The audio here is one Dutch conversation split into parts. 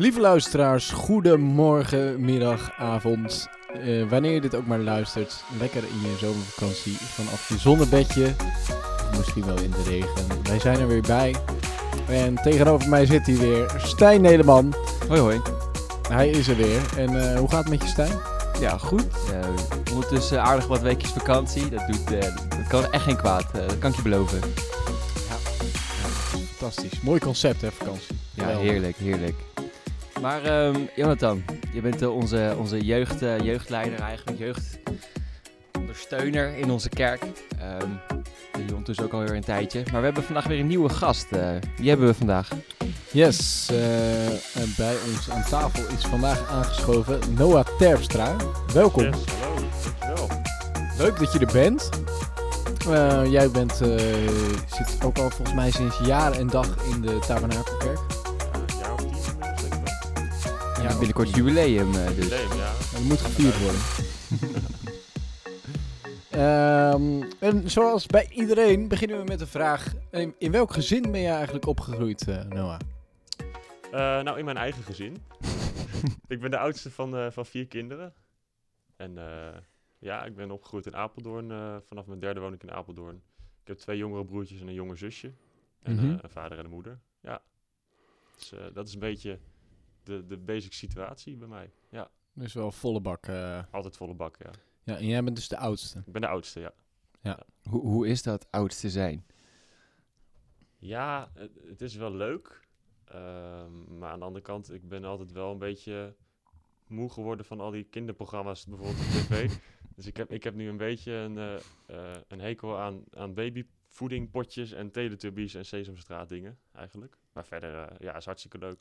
Lieve luisteraars, goedemorgen, middag, avond. Eh, wanneer je dit ook maar luistert, lekker in je zomervakantie vanaf je zonnebedje. Misschien wel in de regen. Wij zijn er weer bij. En tegenover mij zit hier weer Stijn Nederman. Hoi hoi. Hij is er weer. En eh, hoe gaat het met je Stijn? Ja, goed. Eh, ondertussen aardig wat weekjes vakantie. Dat, doet, dat kan echt geen kwaad. dat kan ik je beloven. Fantastisch. Mooi concept hè, vakantie. Ja, Geweldig. heerlijk, heerlijk. Maar ehm, Jonathan, je bent eh, onze, onze jeugd, eh, jeugdleider eigenlijk, jeugdondersteuner in onze kerk. Ehm die ondertussen ook alweer een tijdje. Maar we hebben vandaag weer een nieuwe gast. eh. wie hebben we vandaag? Yes, eh, en bij ons aan tafel is vandaag aangeschoven Noah Terpstra. Welkom. Yes, hallo, dankjewel. Leuk dat je er bent. Eh, jij bent, eh, zit ook al volgens mij sinds jaar en dag in de Tabernakelkerk. Ja, binnenkort jubileum eh, dus. Jubileum, ja. Dat moet gevierd worden. Ehm, en zoals bij iedereen beginnen we met de vraag: in, in welk gezin ben jij eigenlijk opgegroeid, eh, Noah? Eh, nou, in mijn eigen gezin. ik ben de oudste van, eh, van vier kinderen. En eh, ja, ik ben opgegroeid in Apeldoorn. eh, vanaf mijn derde woon ik in Apeldoorn. Ik heb twee jongere broertjes en een jonger zusje. En Mhm. eh, een vader en een moeder. Ja. Dus eh, dat is een beetje de, de basic situatie bij mij. Ja, Dus wel volle bak. eh. altijd volle bak, ja. ja, en jij bent dus de oudste. Ik ben de oudste, ja. Hoe, hoe is dat oud te zijn? Ja, het, het is wel leuk. Ehm, maar aan de andere kant, ik ben altijd wel een beetje moe geworden van al die kinderprogramma's bijvoorbeeld op tv. dus ik heb, ik heb nu een beetje een, eh, eh, een hekel aan, aan babyvoedingpotjes en teletubbies en Sesamstraat dingen eigenlijk. Maar verder, ja, is hartstikke leuk.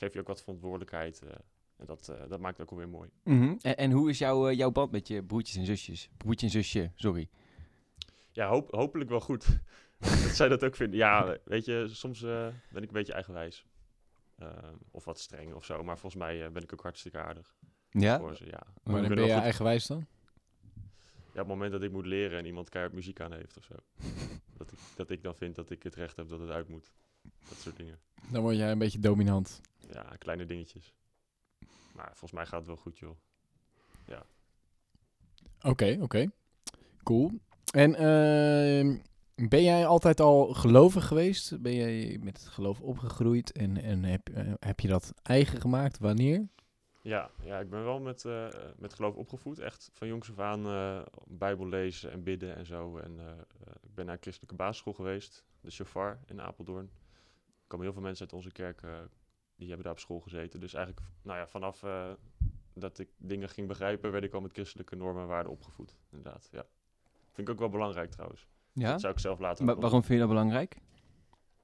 Geef je ook wat verantwoordelijkheid. eh, en dat, eh, dat maakt het ook alweer mooi. Mhm. en, en hoe is jouw, eh, jouw band met je broertjes en zusjes? Broertje en zusje, sorry. Ja, hoop, hopelijk wel goed. dat zij dat ook vinden. Ja, weet je, soms eh, ben ik een beetje eigenwijs. Ehm, of wat streng of zo. Maar volgens mij eh, ben ik ook hartstikke aardig Ja? voor ze. Ja. Kunnen ben je goed- eigenwijs dan? ja, op het moment dat ik moet leren en iemand keihard muziek aan heeft of zo. dat, ik, dat ik dan vind dat ik het recht heb dat het uit moet. Dat soort dingen. Dan word jij een beetje dominant. Ja, kleine dingetjes. Maar volgens mij gaat het wel goed, joh. Oké, oké. Cool. En ehm, ben jij altijd al gelovig geweest? Ben jij met het geloof opgegroeid? En, en heb, eh, heb je dat eigen gemaakt? Wanneer? Ja, ja ik ben wel met, eh, met geloof opgevoed. Echt van jongs af aan eh, Bijbel lezen en bidden en zo. En ik ben naar een christelijke basisschool geweest, de Shofar in Apeldoorn. Er komen heel veel mensen uit onze kerk, die hebben daar op school gezeten. Dus eigenlijk, nou ja, vanaf eh, dat ik dingen ging begrijpen, werd ik al met christelijke normen en waarden opgevoed. Inderdaad, ja. Vind ik ook wel belangrijk trouwens. Ja? Dat zou ik zelf later Maar waarom vind je dat belangrijk?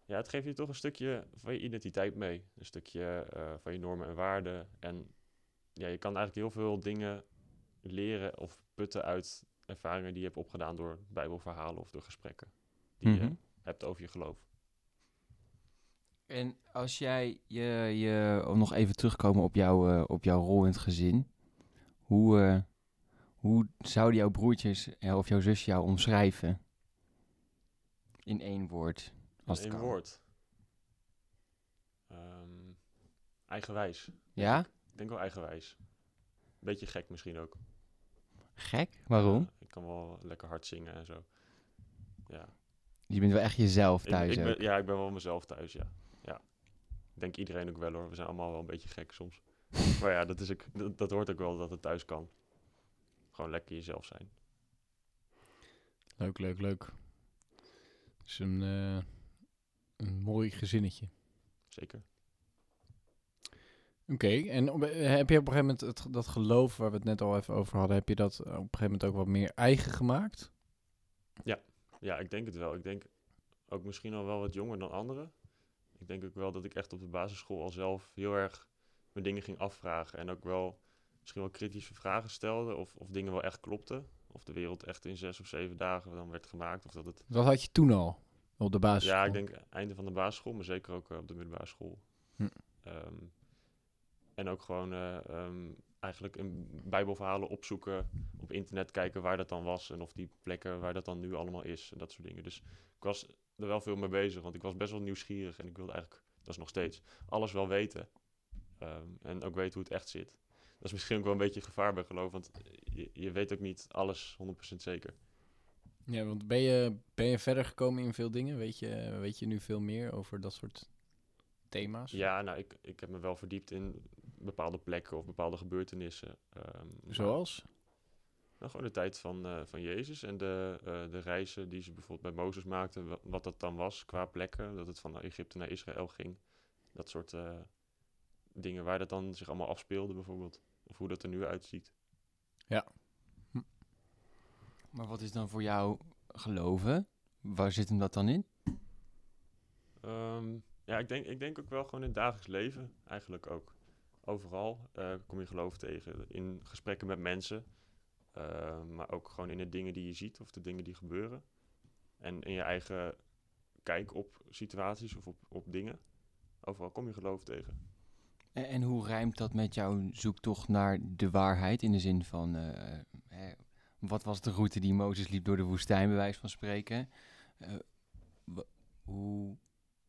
ja, het geeft je toch een stukje van je identiteit mee. Een stukje eh, van je normen en waarden. En ja, je kan eigenlijk heel veel dingen leren of putten uit ervaringen die je hebt opgedaan door bijbelverhalen of door gesprekken die Mhm. je hebt over je geloof. En als jij je, je om nog even terugkomen op, jouw eh, op jouw rol in het gezin, hoe, eh, hoe zouden jouw broertjes eh, of jouw zus jou omschrijven? In één woord. Als Eén kan. woord. Ehm, eigenwijs. Ja? Ik denk wel eigenwijs. Beetje gek misschien ook. Gek? Waarom? Ja, ik kan wel lekker hard zingen en zo. Ja. Je bent wel echt jezelf thuis ik, ben, ook. ja, ik ben wel mezelf thuis, ja. Ja. Ik denk iedereen ook wel hoor. We zijn allemaal wel een beetje gek soms. maar ja, dat, is ook, dat, dat hoort ook wel dat het thuis kan. Gewoon lekker jezelf zijn. Leuk, leuk, leuk. Het is een, eh, een mooi gezinnetje. Zeker. Oké, en op- eh, heb je op een gegeven moment het, dat geloof waar we het net al even over hadden, heb je dat op een gegeven moment ook wat meer eigen gemaakt? Ja, ik denk het wel. Ik denk ook misschien al wel wat jonger dan anderen. Ik denk ook wel dat ik echt op de basisschool al zelf heel erg mijn dingen ging afvragen. En ook wel misschien wel kritische vragen stelde. Of, of dingen wel echt klopten. Of de wereld echt in zes of zeven dagen dan werd gemaakt. Of dat het Dat had je toen al op de basis. Ja, ik denk einde van de basisschool, maar zeker ook eh, op de middelbare school. Hm. Ehm, en ook gewoon eh, ehm, eigenlijk in bijbelverhalen opzoeken, op internet kijken waar dat dan was en of die plekken waar dat dan nu allemaal is en dat soort dingen. Dus ik was er wel veel mee bezig, want ik was best wel nieuwsgierig en ik wilde eigenlijk dat is nog steeds, alles wel weten. Ehm, en ook weten hoe het echt zit. Dat is misschien ook wel een beetje gevaar bij geloof, want je, je weet ook niet alles 100% zeker. Ja, want ben je, ben je verder gekomen in veel dingen? Weet je, weet je nu veel meer over dat soort thema's? Ja, nou, ik, ik heb me wel verdiept in bepaalde plekken of bepaalde gebeurtenissen. Ehm, maar- Nou, gewoon de tijd van, eh, van Jezus en de, eh, de reizen die ze bijvoorbeeld bij Mozes maakten, wa- wat dat dan was qua plekken, dat het van Egypte naar Israël ging. Dat soort eh, dingen waar dat dan zich allemaal afspeelde bijvoorbeeld. Of hoe dat er nu uitziet. Maar wat is dan voor jou geloven? Waar zit hem dat dan in? Ehm, ja, ik denk, ik denk ook wel gewoon in het dagelijks leven eigenlijk ook. Overal eh, kom je geloof tegen. In gesprekken met mensen. Eh, maar ook gewoon in de dingen die je ziet of de dingen die gebeuren. En in je eigen kijk op situaties of op, op dingen. Overal kom je geloof tegen. En, en hoe rijmt dat met jouw zoektocht naar de waarheid? In de zin van, eh, hè, wat was de route die Mozes liep door de woestijn, bij wijze van spreken? Eh, hoe,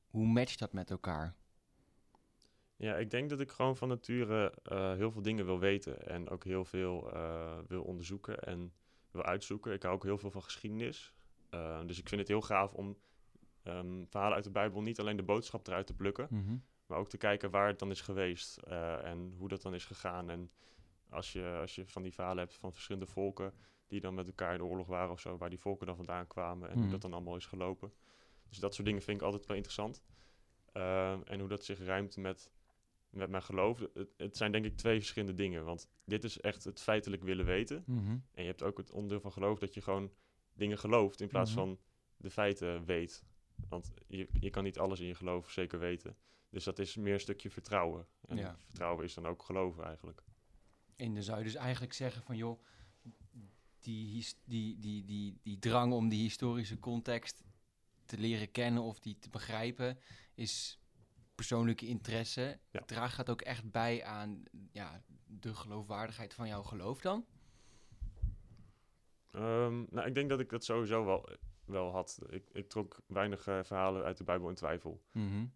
hoe matcht dat met elkaar? Ja, ik denk dat ik gewoon van nature eh, heel veel dingen wil weten. En ook heel veel eh, wil onderzoeken en wil uitzoeken. Ik hou ook heel veel van geschiedenis. Eh, dus ik vind het heel gaaf om ehm, verhalen uit de Bijbel niet alleen de boodschap eruit te plukken. Mhm. Maar ook te kijken waar het dan is geweest en hoe dat dan is gegaan. En als je, als je van die verhalen hebt van verschillende volken die dan met elkaar in de oorlog waren of zo, waar die volken dan vandaan kwamen en Mhm. hoe dat dan allemaal is gelopen. Dus dat soort dingen vind ik altijd wel interessant. En hoe dat zich rijmt met, met mijn geloof. Het, het zijn denk ik twee verschillende dingen. Want dit is echt het feitelijk willen weten. Mhm. En je hebt ook het onderdeel van geloof dat je gewoon dingen gelooft in plaats Mhm. van de feiten weet. Want je, je kan niet alles in je geloof zeker weten. Dus dat is meer een stukje vertrouwen. En Ja. vertrouwen is dan ook geloven eigenlijk. En dan zou je dus eigenlijk zeggen van, joh, die, die, die, die, die drang om die historische context te leren kennen of die te begrijpen, is persoonlijke interesse. Ja. Draagt dat ook echt bij aan ja, de geloofwaardigheid van jouw geloof dan? Ehm, nou, ik denk dat ik dat sowieso wel, wel had. Ik, ik trok weinig eh, verhalen uit de Bijbel in twijfel.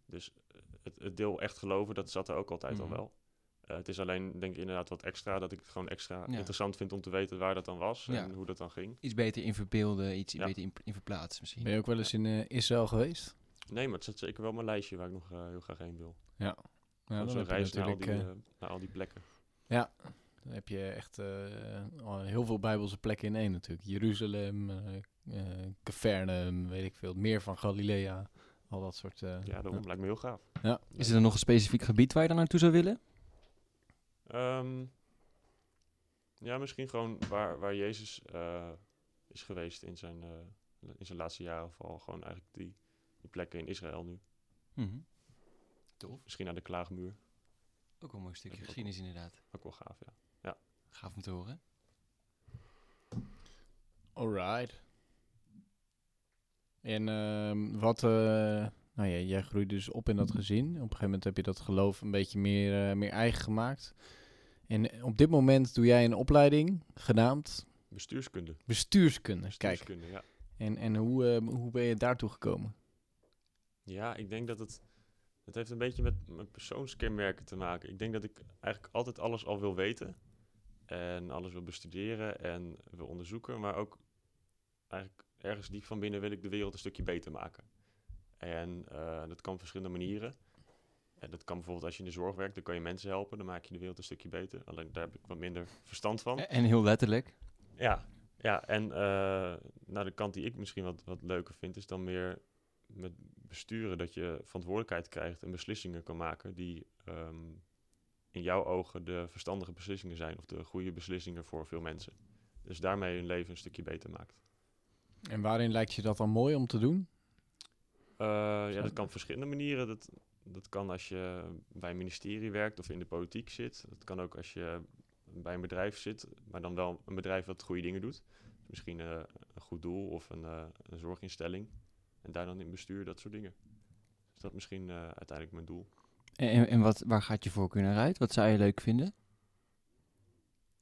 Dus eh, het, het deel echt geloven, dat zat er ook altijd Mhm. al wel. Eh, het is alleen, denk ik, inderdaad wat extra. Dat ik het gewoon extra Ja. interessant vind om te weten waar dat dan was Ja. en hoe dat dan ging. Iets beter in verbeelden, iets Ja. beter in, in verplaatsen misschien. Ben je ook wel eens in eh, Israël geweest? Nee, maar het zit zeker wel mijn lijstje waar ik nog eh, heel graag heen wil. Ja. Ja, zo'n reis naar al, die, natuurlijk, eh, eh, naar al die plekken. Dan heb je echt eh, al heel veel Bijbelse plekken in één natuurlijk. Jeruzalem, Capernaum, weet ik veel. Het meer van Galilea. Al dat soort... eh, Ja, daarom lijkt me heel gaaf. Ja. Is er dan nog een specifiek gebied waar je dan naartoe zou willen? Ehm, ja, misschien gewoon waar, waar Jezus eh, is geweest in zijn, eh, in zijn laatste jaren. Vooral gewoon eigenlijk die, die plekken in Israël nu. Mhm. Tof. Misschien naar de Klaagmuur. Ook wel een mooi stukje Dat is ook- geschiedenis inderdaad. Ook wel gaaf, ja. Gaaf om te horen. Alright. En ehm, wat... eh, nou ja, jij groeide dus op in dat gezin. Op een gegeven moment heb je dat geloof een beetje meer, eh, meer eigen gemaakt. En op dit moment doe jij een opleiding genaamd Bestuurskunde. bestuurskunde. Kijk, Bestuurskunde, ja. en, en hoe, eh, hoe ben je daartoe gekomen? Ja, ik denk dat het... Het heeft een beetje met mijn persoonskenmerken te maken. Ik denk dat ik eigenlijk altijd alles al wil weten. En alles wil bestuderen en wil onderzoeken. Maar ook eigenlijk ergens diep van binnen wil ik de wereld een stukje beter maken. En eh, dat kan op verschillende manieren. En dat kan bijvoorbeeld als je in de zorg werkt, dan kan je mensen helpen. Dan maak je de wereld een stukje beter. Alleen daar heb ik wat minder verstand van. En- heel letterlijk. Ja, ja en uh, naar de kant die ik misschien wat, wat leuker vind, is dan meer met besturen dat je verantwoordelijkheid krijgt en beslissingen kan maken die um, in jouw ogen de verstandige beslissingen zijn of de goede beslissingen voor veel mensen. Dus daarmee hun leven een stukje beter maakt. En waarin lijkt je dat dan mooi om te doen? Uh, ja, dat kan op verschillende manieren. Dat, dat kan als je bij een ministerie werkt of in de politiek zit. Dat kan ook als je bij een bedrijf zit, maar dan wel een bedrijf wat goede dingen doet. Dus misschien uh, een goed doel of een, uh, een, zorginstelling. En daar dan in bestuur, dat soort dingen. Dus dat is misschien uh, uiteindelijk mijn doel. En, en wat, waar gaat je voorkeur naar uit? Wat zou je leuk vinden?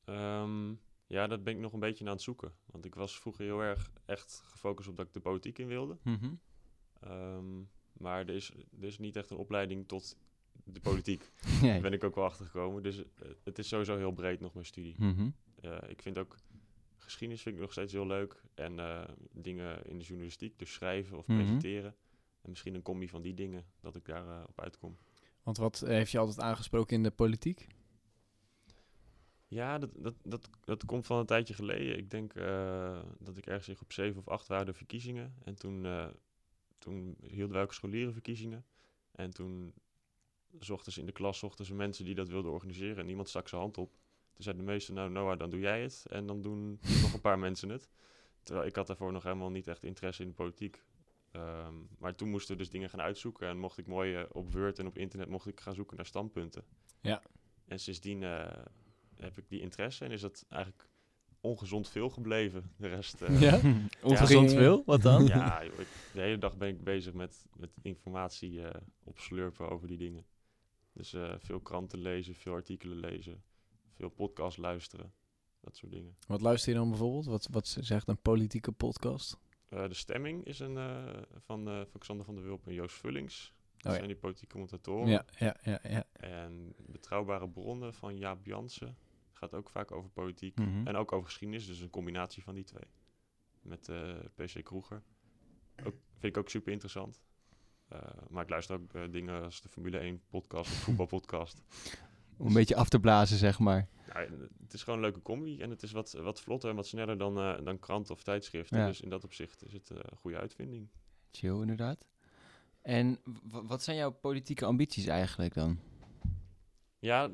Um, ja, dat ben ik nog een beetje aan het zoeken. Want ik was vroeger heel erg echt gefocust op dat ik de politiek in wilde. Mm -hmm. um, Maar er is, er is niet echt een opleiding tot de politiek. Nee. Daar ben ik ook wel achter gekomen. Dus eh, het is sowieso heel breed nog mijn studie. Mhm. Eh, ik vind ook geschiedenis vind ik nog steeds heel leuk. En eh, dingen in de journalistiek, dus schrijven of Mhm. presenteren. En misschien een combi van die dingen, dat ik daar eh, op uitkom. Want wat heeft je altijd aangesproken in de politiek? Ja, dat, dat, dat, dat komt van een tijdje geleden. Ik denk eh, dat ik ergens in groep 7 of 8 waren de verkiezingen. En toen, eh, toen hielden wij ook scholierenverkiezingen. En toen zochten ze in de klas zochten ze mensen die dat wilden organiseren. En niemand stak zijn hand op. Toen zeiden de meesten, nou Noah, dan doe jij het. En dan doen nog een paar mensen het. Terwijl ik had daarvoor nog helemaal niet echt interesse in de politiek. Ehm, maar toen moesten we dus dingen gaan uitzoeken. En mocht ik mooi eh, op Word en op internet mocht ik gaan zoeken naar standpunten. Ja. En sindsdien eh, heb ik die interesse en is dat eigenlijk ongezond veel gebleven. De rest... eh, Ja? Ongezond Ja. veel? Wat dan? ja, joh, ik- de hele dag ben ik bezig met, met informatie eh, opslurpen over die dingen. Dus eh, veel kranten lezen, veel artikelen lezen, veel podcasts luisteren. Dat soort dingen. Wat luister je dan bijvoorbeeld? Wat, wat zegt een politieke podcast? Eh, de stemming is een eh, van, eh, van Xander van der Wulp en Joost Vullings. Dat Oh ja. zijn die politieke commentatoren. Ja, ja, ja, ja. En betrouwbare bronnen van Jaap Jansen. Gaat ook vaak over politiek. Mhm. En ook over geschiedenis, dus een combinatie van die twee. Met PC Kroeger. Ook, vind ik ook super interessant. Eh, maar ik luister ook dingen als de Formule 1 podcast, voetbalpodcast. Om een beetje af te blazen, zeg maar. En het is gewoon een leuke combi en het is wat, wat vlotter en wat sneller dan, eh, dan kranten of tijdschriften. Ja. Dus in dat opzicht is het eh, een goede uitvinding. Chill, inderdaad. En wat zijn jouw politieke ambities eigenlijk dan? Ja,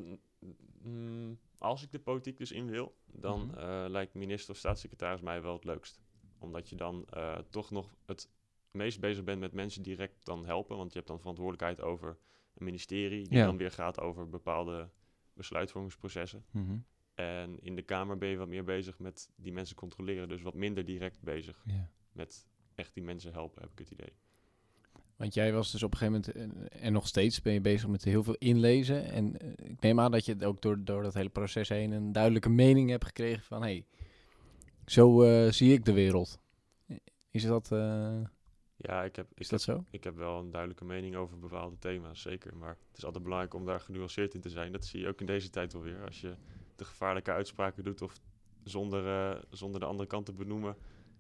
mm, als ik de politiek dus in wil, dan Mhm. eh, lijkt minister of staatssecretaris mij wel het leukst. Omdat je dan toch nog het meest bezig bent met mensen direct dan helpen. Want je hebt dan verantwoordelijkheid over een ministerie, die Ja. dan weer gaat over bepaalde besluitvormingsprocessen. Mhm. En in de Kamer ben je wat meer bezig met die mensen controleren. Dus wat minder direct bezig Ja. met echt die mensen helpen, heb ik het idee. Want jij was dus op een gegeven moment, eh, en nog steeds ben je bezig met heel veel inlezen. En eh, ik neem aan dat je ook door, door dat hele proces heen een duidelijke mening hebt gekregen van... hé, hey, zo eh, zie ik de wereld. Is dat, eh, Ja, ik heb, ik is dat zo? Ik heb wel een duidelijke mening over bepaalde thema's, zeker. Maar het is altijd belangrijk om daar genuanceerd in te zijn. Dat zie je ook in deze tijd wel weer. Als je de gevaarlijke uitspraken doet of zonder, eh, zonder de andere kant te benoemen.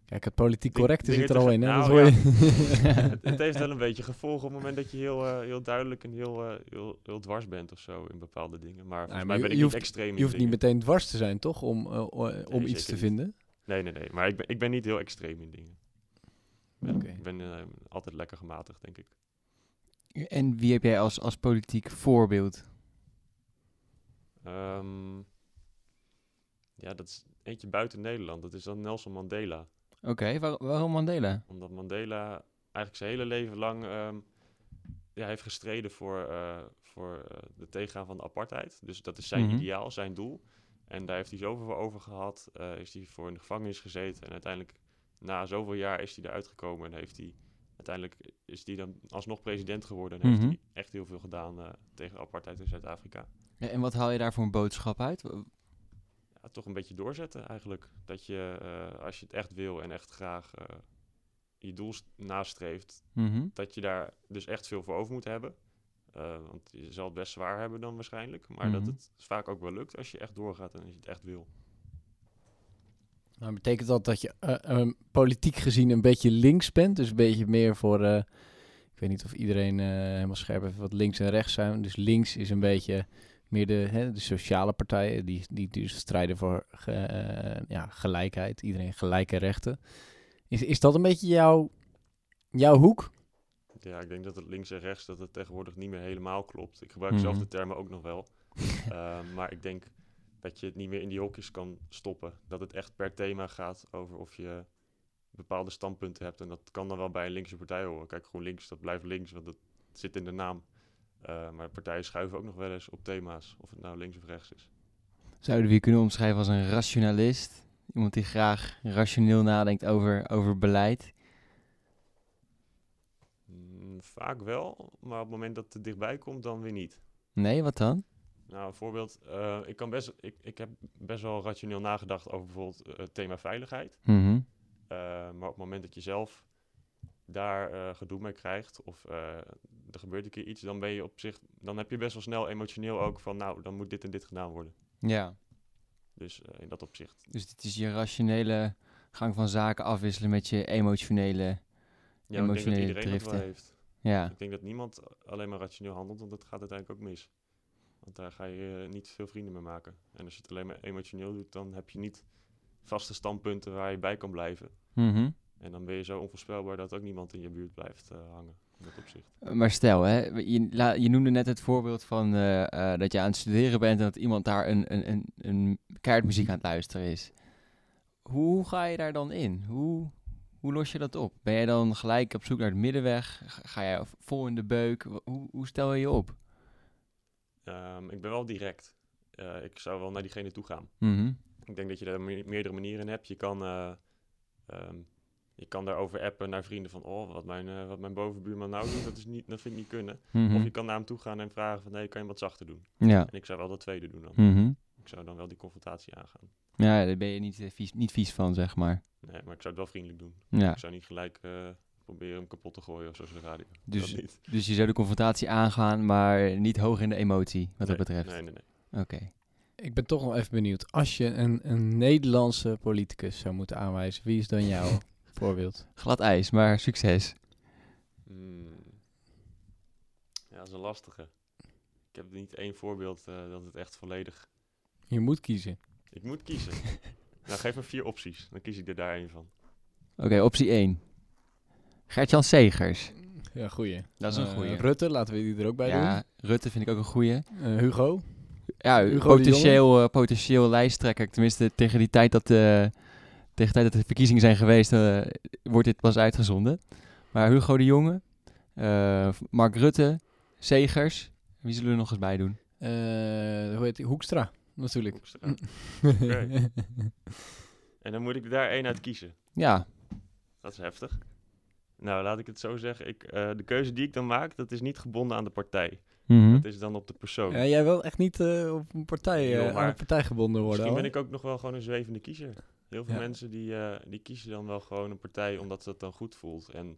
Kijk, het politiek correcte zit er al in, hè? Nou, dat hoor ja. je. het, het heeft wel een beetje gevolgen op het moment dat je heel, eh, heel duidelijk en heel, eh, heel, heel dwars bent of zo in bepaalde dingen. Maar volgens maar mij je- ben ik niet hoeft- extreem in Je hoeft niet meteen dwars te zijn, toch? Om, om Nee, iets te vinden. Nee, nee, nee. Maar ik ben, ik ben niet heel extreem in dingen. Ik ben, Oké. ik ben eh, altijd lekker gematigd, denk ik. En wie heb jij als, als politiek voorbeeld? Ehm, ja, dat is eentje buiten Nederland. Dat is dan Nelson Mandela. Oké, waar- waarom Mandela? Omdat Mandela eigenlijk zijn hele leven lang ehm, ja, heeft gestreden voor, eh, voor eh, de tegengaan van de apartheid. Dus dat is zijn Mhm. ideaal, zijn doel. En daar heeft hij zoveel voor over gehad. eh, is hij voor in de gevangenis gezeten. En uiteindelijk, na zoveel jaar, is hij eruit gekomen. En heeft hij, uiteindelijk is hij dan alsnog president geworden. En Mhm. heeft hij echt heel veel gedaan eh, tegen apartheid in Zuid-Afrika. Ja, en wat haal je daar voor een boodschap uit? ja, toch een beetje doorzetten eigenlijk. Dat je, eh, als je het echt wil en echt graag eh, je doel st- nastreeft, Mhm. dat je daar dus echt veel voor over moet hebben. Want je zal het best zwaar hebben dan waarschijnlijk. Maar dat Mhm. het vaak ook wel lukt als je echt doorgaat en als je het echt wil. Maar betekent dat dat je eh, eh, politiek gezien een beetje links bent? Dus een beetje meer voor... eh, ik weet niet of iedereen eh, helemaal scherp heeft wat links en rechts zijn. Dus links is een beetje meer de, hè, de sociale partijen... Die, die dus strijden voor ja, gelijkheid. Iedereen gelijke rechten. Is, is dat een beetje jouw, jouw hoek? Ja, ik denk dat het links en rechts dat het tegenwoordig niet meer helemaal klopt. Ik gebruik zelf Mhm. de termen ook nog wel. Maar ik denk dat je het niet meer in die hokjes kan stoppen. Dat het echt per thema gaat over of je bepaalde standpunten hebt. En dat kan dan wel bij een linkse partij horen. Kijk, GroenLinks, dat blijft links, want dat zit in de naam. Eh, maar partijen schuiven ook nog wel eens op thema's, of het nou links of rechts is. Zouden we je kunnen omschrijven als een rationalist? Iemand die graag rationeel nadenkt over, over beleid? Mm, vaak wel, maar op het moment dat het dichtbij komt, dan weer niet. Nee, wat dan? Nou, een voorbeeld. eh, ik, kan best, ik, ik heb best wel rationeel nagedacht over bijvoorbeeld eh, het thema veiligheid. Mhm. Eh, maar op het moment dat je zelf daar gedoe mee krijgt of er gebeurt een keer iets, dan ben je op zich, dan heb je best wel snel emotioneel ook van, nou, dan moet dit en dit gedaan worden. Ja, Dus in dat opzicht. dus het is je rationele gang van zaken afwisselen met je emotionele... Ja, ik denk dat Emotionele iedereen dat wel heeft. Ja, Ik denk dat niemand alleen maar rationeel handelt, want dat gaat uiteindelijk ook mis. Want daar ga je eh, niet veel vrienden mee maken. En als je het alleen maar emotioneel doet, dan heb je niet vaste standpunten waar je bij kan blijven. mhm. En dan ben je zo onvoorspelbaar dat ook niemand in je buurt blijft eh, hangen. In dat opzicht. Maar stel, hè, je, la- je noemde net het voorbeeld van eh, eh, dat je aan het studeren bent en dat iemand daar een, een, een, een kaartmuziek aan het luisteren is. Hoe ga je daar dan in? Hoe, hoe los je dat op? Ben jij dan gelijk op zoek naar het middenweg? Ga- jij vol in de beuk? Hoe, hoe stel je je op? Ehm, ik ben wel direct. Eh, ik zou wel naar diegene toe gaan. Mhm. Ik denk dat je daar me- meerdere manieren in hebt. Je kan, eh, ehm, je kan daarover appen naar vrienden van... oh, wat mijn, eh, wat mijn bovenbuurman nou doet, dat, is niet, dat vind ik niet kunnen. Mhm. Of je kan naar hem toe gaan en vragen van... nee, kan je wat zachter doen? Ja. En ik zou wel dat tweede doen dan. Mhm. Ik zou dan wel die confrontatie aangaan. ja, daar ben je niet, vies, niet vies van, zeg maar. Nee, maar ik zou het wel vriendelijk doen. Ja. Ik zou niet gelijk proberen hem kapot te gooien of zo zoals de radio. Dus-. Dus je zou de confrontatie aangaan, maar niet hoog in de emotie, wat nee, dat betreft. Nee, nee, nee. Oké. Ik ben toch nog even benieuwd. Als je een, een Nederlandse politicus zou moeten aanwijzen, wie is dan jouw voorbeeld? Glad ijs, maar succes. Hmm. Ja, dat is een lastige. Ik heb niet één voorbeeld eh, dat het echt volledig... Je moet kiezen. Ik moet kiezen. nou, geef me vier opties. Dan kies ik er daar één van. Oké, optie 1. Gertjan Segers. Ja, goeie. Dat is een Eh, goeie. Rutte, laten we die er ook bij ja, Rutte vind ik ook een goeie. doen. Eh, Hugo. Ja, Hugo de potentieel, eh, potentieel lijsttrekker. Tenminste, tegen die tijd dat, eh, tegen de tijd dat de verkiezingen zijn geweest, eh, wordt dit pas uitgezonden. Maar Hugo de Jonge, eh, Mark Rutte, Segers. Wie zullen we er nog eens bij doen? Eh, hoe heet die? Hoekstra, natuurlijk. Hoekstra. En dan moet ik daar één uit kiezen. Ja, Dat is heftig. Nou, laat ik het zo zeggen. Ik, eh, de keuze die ik dan maak, dat is niet gebonden aan de partij. Mhm. Dat is dan op de persoon. Ja, jij wil echt niet eh, op een partij, Joh, eh, aan een partij gebonden worden. Misschien ben ik ook nog wel gewoon een zwevende kiezer. Heel veel Ja. mensen die, eh, die kiezen dan wel gewoon een partij omdat dat dan goed voelt. En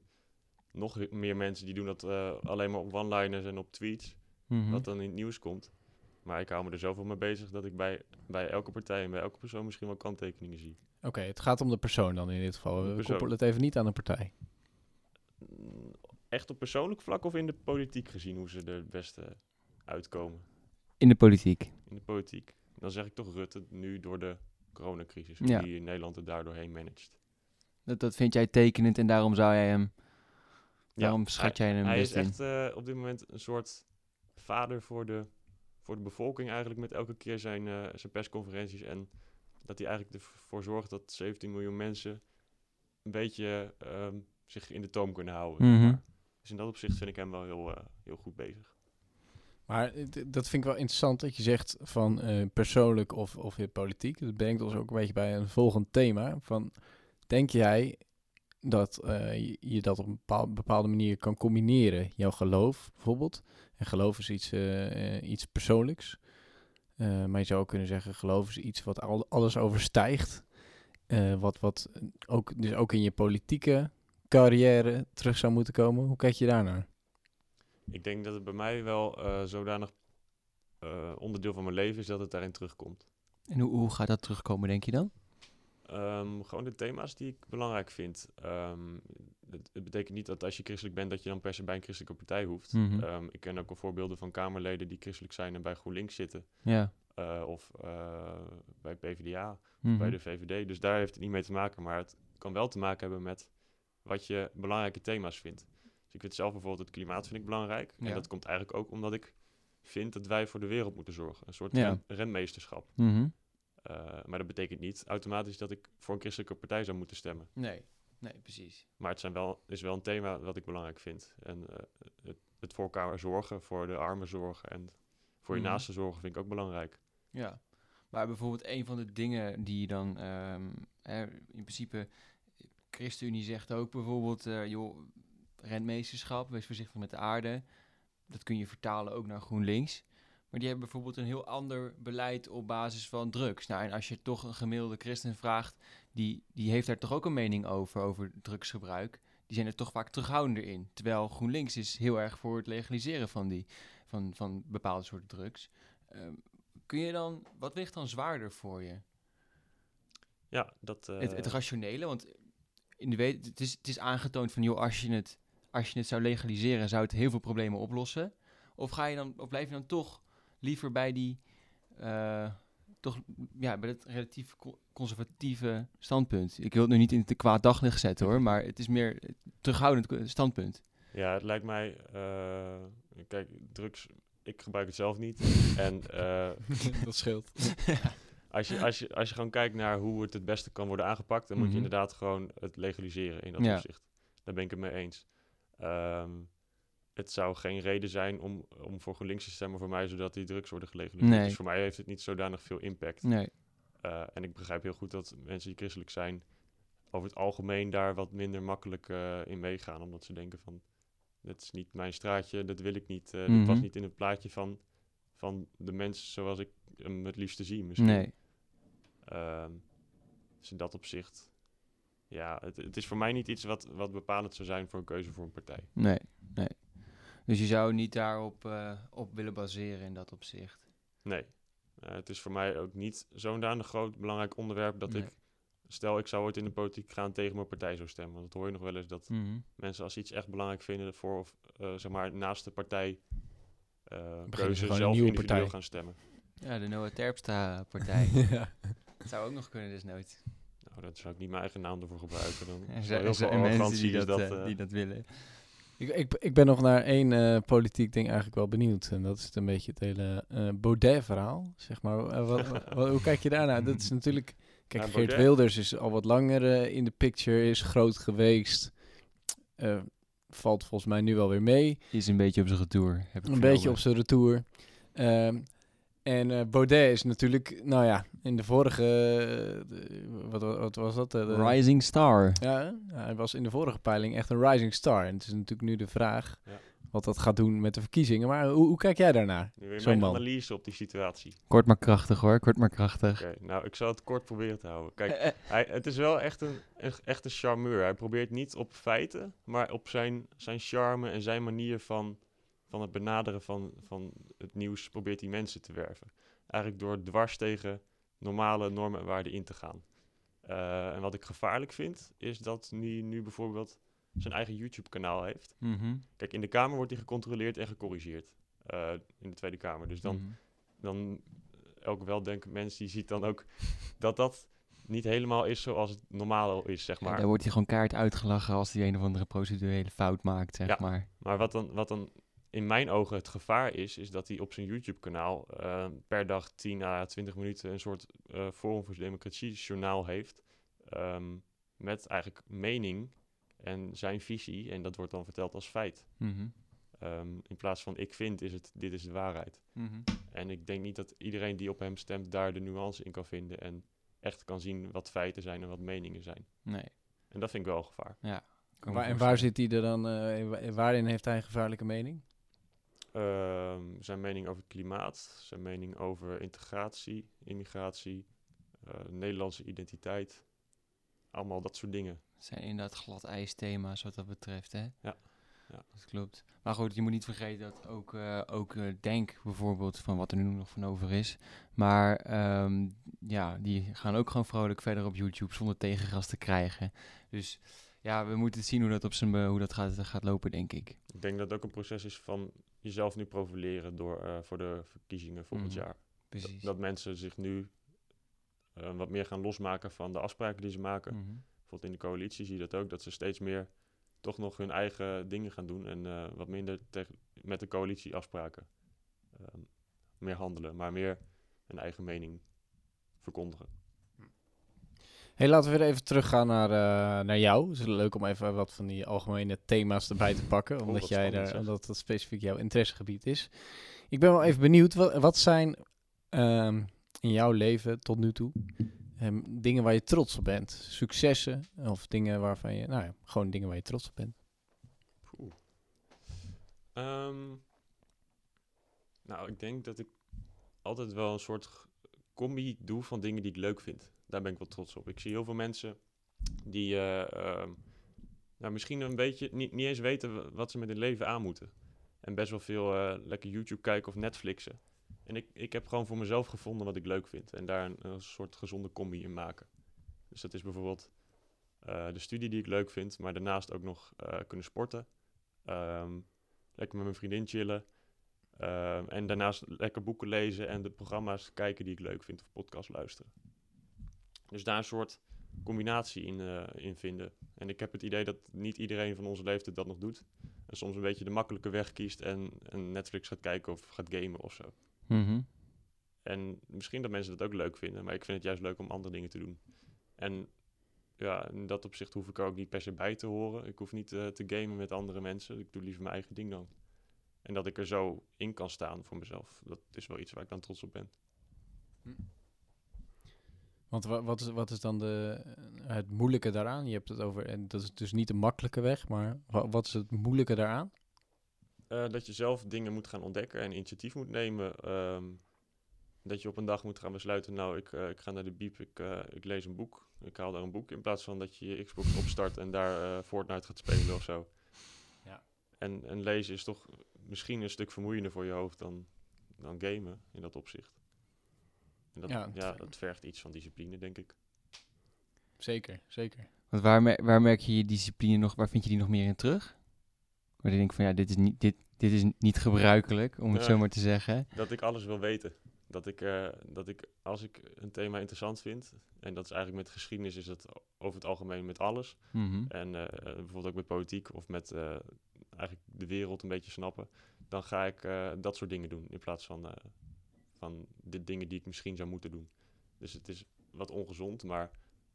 nog meer mensen die doen dat eh, alleen maar op one-liners en op tweets. Mhm. Wat dan in het nieuws komt. Maar ik hou me er zoveel mee bezig dat ik bij, bij elke partij en bij elke persoon misschien wel kanttekeningen zie. Oké, het gaat om de persoon dan in dit geval. We koppelen het even niet aan een partij. Echt op persoonlijk vlak of in de politiek gezien hoe ze er het beste uitkomen? In de politiek. In de politiek. Dan zeg ik toch Rutte nu door de coronacrisis. Ja. Die Nederland er daardoor heen managt. Dat, dat vind jij tekenend en daarom zou jij hem... Ja, Daarom schat jij hem Hij best is in. echt eh, op dit moment een soort vader voor de, voor de bevolking eigenlijk met elke keer zijn, eh, zijn persconferenties. En dat hij eigenlijk ervoor zorgt dat 17 miljoen mensen een beetje ehm, zich in de toom kunnen houden. Mhm. Dus in dat opzicht vind ik hem wel heel, eh, heel goed bezig. Maar eh, dat vind ik wel interessant dat je zegt van eh, persoonlijk of, of in politiek. Dat brengt ons ook een beetje bij een volgend thema. Van, denk jij dat eh, je, dat op een bepaal- bepaalde manier kan combineren? Jouw geloof bijvoorbeeld. En geloof is iets, iets persoonlijks. Eh, maar je zou ook kunnen zeggen, geloof is iets wat al, alles overstijgt. Eh, wat wat ook, dus ook in je politieke carrière terug zou moeten komen. Hoe kijk je daarnaar? Ik denk dat het bij mij wel eh, zodanig eh, onderdeel van mijn leven is dat het daarin terugkomt. En hoe, hoe gaat dat terugkomen, denk je dan? Ehm, gewoon de thema's die ik belangrijk vind. Ehm, het, het betekent niet dat als je christelijk bent dat je dan per se bij een christelijke partij hoeft. Mhm. Ehm, ik ken ook al voorbeelden van Kamerleden die christelijk zijn en bij GroenLinks zitten. Ja. eh, of eh, bij PvdA, Mhm. bij de VVD. Dus daar heeft het niet mee te maken. Maar het kan wel te maken hebben met wat je belangrijke thema's vindt. Dus ik vind zelf bijvoorbeeld het klimaat vind ik belangrijk. Ja. En dat komt eigenlijk ook omdat ik vind dat wij voor de wereld moeten zorgen. Een soort Ja. ren- renmeesterschap. Mhm. Eh, maar dat betekent niet automatisch dat ik voor een christelijke partij zou moeten stemmen. Nee, nee, precies. Maar het zijn wel, is wel een thema wat ik belangrijk vind. En eh, het, het voor elkaar zorgen, voor de armen zorgen en voor je Mhm. naasten zorgen vind ik ook belangrijk. Ja, maar bijvoorbeeld een van de dingen die je dan hè, in principe, ChristenUnie zegt ook bijvoorbeeld, eh joh, rentmeesterschap, wees voorzichtig met de aarde. Dat kun je vertalen ook naar GroenLinks. Maar die hebben bijvoorbeeld een heel ander beleid op basis van drugs. Nou, en als je toch een gemiddelde christen vraagt, die, die heeft daar toch ook een mening over, over drugsgebruik. die zijn er toch vaak terughoudender in. Terwijl GroenLinks is heel erg voor het legaliseren van, die, van, van bepaalde soorten drugs. Ehm, kun je dan, wat weegt dan zwaarder voor je? Ja, dat... het, het eh, rationele, want in de weet, het, is, het is aangetoond van, joh, als je, het, als je het zou legaliseren, zou het heel veel problemen oplossen. Of, ga je dan, of blijf je dan toch liever bij die, eh, toch, ja, bij het relatief co- conservatieve standpunt? Ik wil het nu niet in het kwaad daglicht zetten hoor, maar het is meer terughoudend standpunt. Ja, het lijkt mij. eh, kijk, drugs. Ik gebruik het zelf niet. en eh, dat scheelt. als, je, als, je, als je gewoon kijkt naar hoe het het beste kan worden aangepakt, dan moet je Mhm. inderdaad gewoon het legaliseren in dat Ja. opzicht. Daar ben ik het mee eens. Ehm, het zou geen reden zijn om, om voor GroenLinks te stemmen voor mij, zodat die drugs worden gelegaliseerd. Nee. Dus voor mij heeft het niet zodanig veel impact. Nee, Eh, en ik begrijp heel goed dat mensen die christelijk zijn, over het algemeen daar wat minder makkelijk eh, in meegaan. Omdat ze denken van, dit is niet mijn straatje, dat wil ik niet. Dit Mhm. past niet in het plaatje van, van de mens zoals ik hem het liefste zie misschien. nee. Ehm, dus in dat opzicht, ja, het, het is voor mij niet iets wat, wat bepalend zou zijn voor een keuze voor een partij. Nee, nee. Dus je zou niet daarop eh, op willen baseren in dat opzicht. Nee, Eh, het is voor mij ook niet zo'n danig groot belangrijk onderwerp dat Nee. ik, stel ik zou ooit in de politiek gaan tegen mijn partij zou stemmen. Want dat hoor je nog wel eens dat Mhm. mensen als ze iets echt belangrijk vinden voor of eh, zeg maar naast de partij eh ze keuze zelf nieuwe individueel partij. gaan stemmen. Ja, de Noah Terpstra-partij. ja. Dat zou ook nog kunnen, desnoods. Nou, dat zou ik niet mijn eigen naam ervoor gebruiken. Dan Er is zijn, er heel veel mensen die dat, dat. eh, eh, die dat willen. Ik, ik, ik ben nog naar één eh, politiek ding eigenlijk wel benieuwd. En dat is het een beetje het hele eh, Baudet-verhaal, zeg maar. Wat- wat- hoe kijk je daarnaar? Dat is natuurlijk... Kijk, Ja, Geert. Wilders is al wat langer in de picture, is groot geweest. Eh, valt volgens mij nu wel weer mee. Is een beetje op zijn retour. Heb ik Een beetje op zijn retour. Ehm, en eh, Baudet is natuurlijk, nou ja, in de vorige... eh, de- wat, wat, was dat? Eh, de- Rising Star. ja, hij was in de vorige peiling echt een rising star. En het is natuurlijk nu de vraag Ja. wat dat gaat doen met de verkiezingen. Maar hoe, hoe kijk jij daarnaar? nu weer zo'n mijn man. analyse op die situatie. Kort maar krachtig hoor, kort maar krachtig. Oké, nou, ik zal het kort proberen te houden. Kijk, hij, het is wel echt een, een, echt een charmeur. Hij probeert niet op feiten, maar op zijn, zijn charme en zijn manier van, van het benaderen van, van het nieuws probeert hij mensen te werven. Eigenlijk door dwars tegen normale normen en waarden in te gaan. Eh, en wat ik gevaarlijk vind, is dat hij nu bijvoorbeeld zijn eigen YouTube-kanaal heeft. mhm, Kijk, in de Kamer wordt hij gecontroleerd en gecorrigeerd. eh, in de Tweede Kamer. Dus dan mhm. dan eh, elke weldenkend mens die ziet dan ook dat dat niet helemaal is zoals het normaal is, zeg Ja, maar. dan wordt hij gewoon kaart uitgelachen als hij een of andere procedurele fout maakt, zeg Ja. maar. Maar wat dan, wat dan in mijn ogen het gevaar is, is dat hij op zijn YouTube-kanaal eh, per dag 10 à 20 minuten een soort eh Forum voor Democratie journaal heeft. ehm, met eigenlijk mening en zijn visie. En dat wordt dan verteld als feit. Mhm, Ehm, in plaats van ik vind, is het dit is de waarheid. mhm. En ik denk niet dat iedereen die op hem stemt daar de nuance in kan vinden. En echt kan zien wat feiten zijn en wat meningen zijn. Nee. En dat vind ik wel een gevaar. Waar, en waar zit hij er dan? eh, wa- waarin heeft hij een gevaarlijke mening? Ehm, zijn mening over het klimaat, zijn mening over integratie, immigratie, eh, Nederlandse identiteit. Allemaal dat soort dingen. Het zijn inderdaad glad ijsthema's wat dat betreft, hè? Ja, ja. Dat klopt. Maar goed, je moet niet vergeten dat ook, eh, ook eh, Denk bijvoorbeeld, van wat er nu nog van over is. Maar ehm, ja, die gaan ook gewoon vrolijk verder op YouTube zonder tegengas te krijgen. Dus ja, we moeten zien hoe dat, op zijn, be- hoe dat gaat, gaat lopen, denk ik. Ik denk dat het ook een proces is van jezelf nu profileren door, eh, voor de verkiezingen volgend Mhm. jaar. Precies. Dat mensen zich nu eh, wat meer gaan losmaken van de afspraken die ze maken. Mhm. Bijvoorbeeld in de coalitie zie je dat ook, dat ze steeds meer toch nog hun eigen dingen gaan doen en eh, wat minder met de coalitieafspraken ehm, meer handelen, maar meer hun eigen mening verkondigen. Hey, laten we weer even teruggaan naar, eh, naar jou. Het is leuk om even wat van die algemene thema's erbij te pakken, omdat wat jij daar, omdat dat specifiek jouw interessegebied is. Ik ben wel even benieuwd, wat, wat zijn ehm, in jouw leven tot nu toe ehm, dingen waar je trots op bent? Successen of dingen waarvan je, nou ja, gewoon dingen waar je trots op bent. Ehm, nou, ik denk dat ik altijd wel een soort combi doe van dingen die ik leuk vind. Daar ben ik wel trots op. Ik zie heel veel mensen die, eh, ehm, nou, misschien een beetje niet, niet eens weten wa- wat ze met hun leven aan moeten. En best wel veel eh, lekker YouTube kijken of Netflixen. En ik, ik heb gewoon voor mezelf gevonden wat ik leuk vind. En daar een, soort gezonde combi in maken. Dus dat is bijvoorbeeld eh, de studie die ik leuk vind, maar daarnaast ook nog kunnen sporten. Ehm, lekker met mijn vriendin chillen. Ehm, en daarnaast lekker boeken lezen en de programma's kijken die ik leuk vind of podcast luisteren. Dus daar een soort combinatie in, eh, in vinden. En ik heb het idee dat niet iedereen van onze leeftijd dat nog doet. En soms een beetje de makkelijke weg kiest en, en Netflix gaat kijken of gaat gamen of zo. Mhm. En misschien dat mensen dat ook leuk vinden, maar ik vind het juist leuk om andere dingen te doen. En ja, in dat opzicht hoef ik er ook niet per se bij te horen. Ik hoef niet eh, te gamen met andere mensen. Ik doe liever mijn eigen ding dan. En dat ik er zo in kan staan voor mezelf, dat is wel iets waar ik dan trots op ben. Want wa- wat is, wat is dan de, het moeilijke daaraan? Je hebt het over, en dat is dus niet de makkelijke weg, maar wa- wat is het moeilijke daaraan? Eh, dat je zelf dingen moet gaan ontdekken en initiatief moet nemen. Ehm, dat je op een dag moet gaan besluiten, nou, ik, eh, ik ga naar de biep, ik, eh, ik lees een boek. Ik haal daar een boek in plaats van dat je je Xbox opstart en daar Fortnite gaat spelen of zo. Ja. En, en lezen is toch misschien een stuk vermoeiender voor je hoofd dan, dan gamen in dat opzicht. En dat, Ja, ja, het- dat vergt iets van discipline, denk ik. Zeker, zeker. Want waar, mer- waar merk je je discipline nog, waar vind je die nog meer in terug? Waar je denkt van ja, dit is niet, dit, dit is niet gebruikelijk, om het Ja. zo maar te zeggen. Dat ik alles wil weten. Dat ik, eh, dat ik, als ik een thema interessant vind, en dat is eigenlijk met geschiedenis, is dat over het algemeen met alles. Mhm. En eh, bijvoorbeeld ook met politiek of met eh, eigenlijk de wereld een beetje snappen. Dan ga ik eh, dat soort dingen doen in plaats van, eh, van de dingen die ik misschien zou moeten doen. Dus het is wat ongezond, maar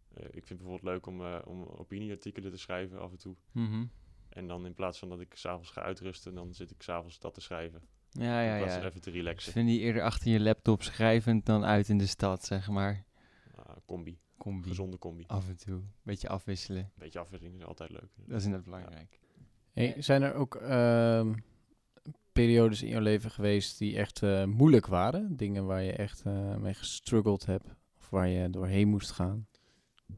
eh, ik vind het bijvoorbeeld leuk om, eh, om opinieartikelen te schrijven af en toe. Mhm. En dan in plaats van dat ik s'avonds ga uitrusten, dan zit ik s'avonds dat te schrijven. Ja, ja, in plaats van ja. even te relaxen. vind je eerder achter je laptop schrijvend dan uit in de stad, zeg maar. Ah, combi, Combi. gezonde combi. Af en toe. Beetje afwisselen. Beetje afwisseling is altijd leuk. Dat is inderdaad belangrijk. Hey, zijn er ook ehm, periodes in jouw leven geweest die echt eh, moeilijk waren? Dingen waar je echt eh, mee gestruggeld hebt? Of waar je doorheen moest gaan?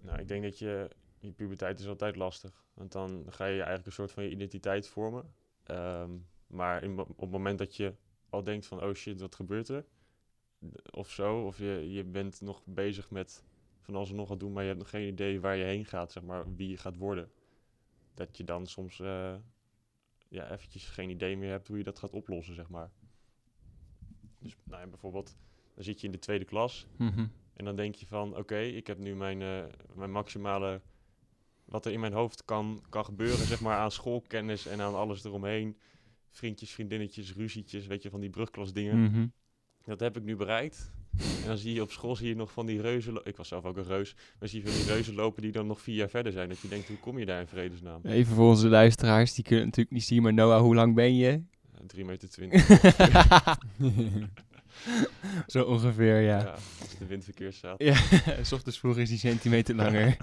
Nou, ik denk dat je, je puberteit is altijd lastig. Want dan ga je eigenlijk een soort van je identiteit vormen. Ehm, maar in, op het moment dat je al denkt van, oh shit, wat gebeurt er? Of zo, of je, je bent nog bezig met van alles en nog wat doen, maar je hebt nog geen idee waar je heen gaat, zeg maar, wie je gaat worden. Dat je dan soms eh, ja, eventjes geen idee meer hebt hoe je dat gaat oplossen, zeg maar. Dus nou ja, bijvoorbeeld, dan zit je in de tweede klas Mhm. en dan denk je van, oké, ik heb nu mijn, eh, mijn maximale... Wat er in mijn hoofd kan, kan gebeuren, zeg maar, aan schoolkennis en aan alles eromheen. Vriendjes, vriendinnetjes, ruzietjes, weet je, van die brugklasdingen. Mhm. Dat heb ik nu bereikt. En dan zie je op school zie je nog van die reuzen... Ik was zelf ook een reus. Maar zie je van die reuzen lopen die dan nog vier jaar verder zijn. Dat je denkt, hoe kom je daar in vredesnaam? Even voor onze luisteraars, die kunnen natuurlijk niet zien, maar Noah, hoe lang ben je? Uh, 3 meter 20. Zo ongeveer, ja. ja. als de wind verkeerd staat. Ja, s ochtends vroeg is die centimeter langer.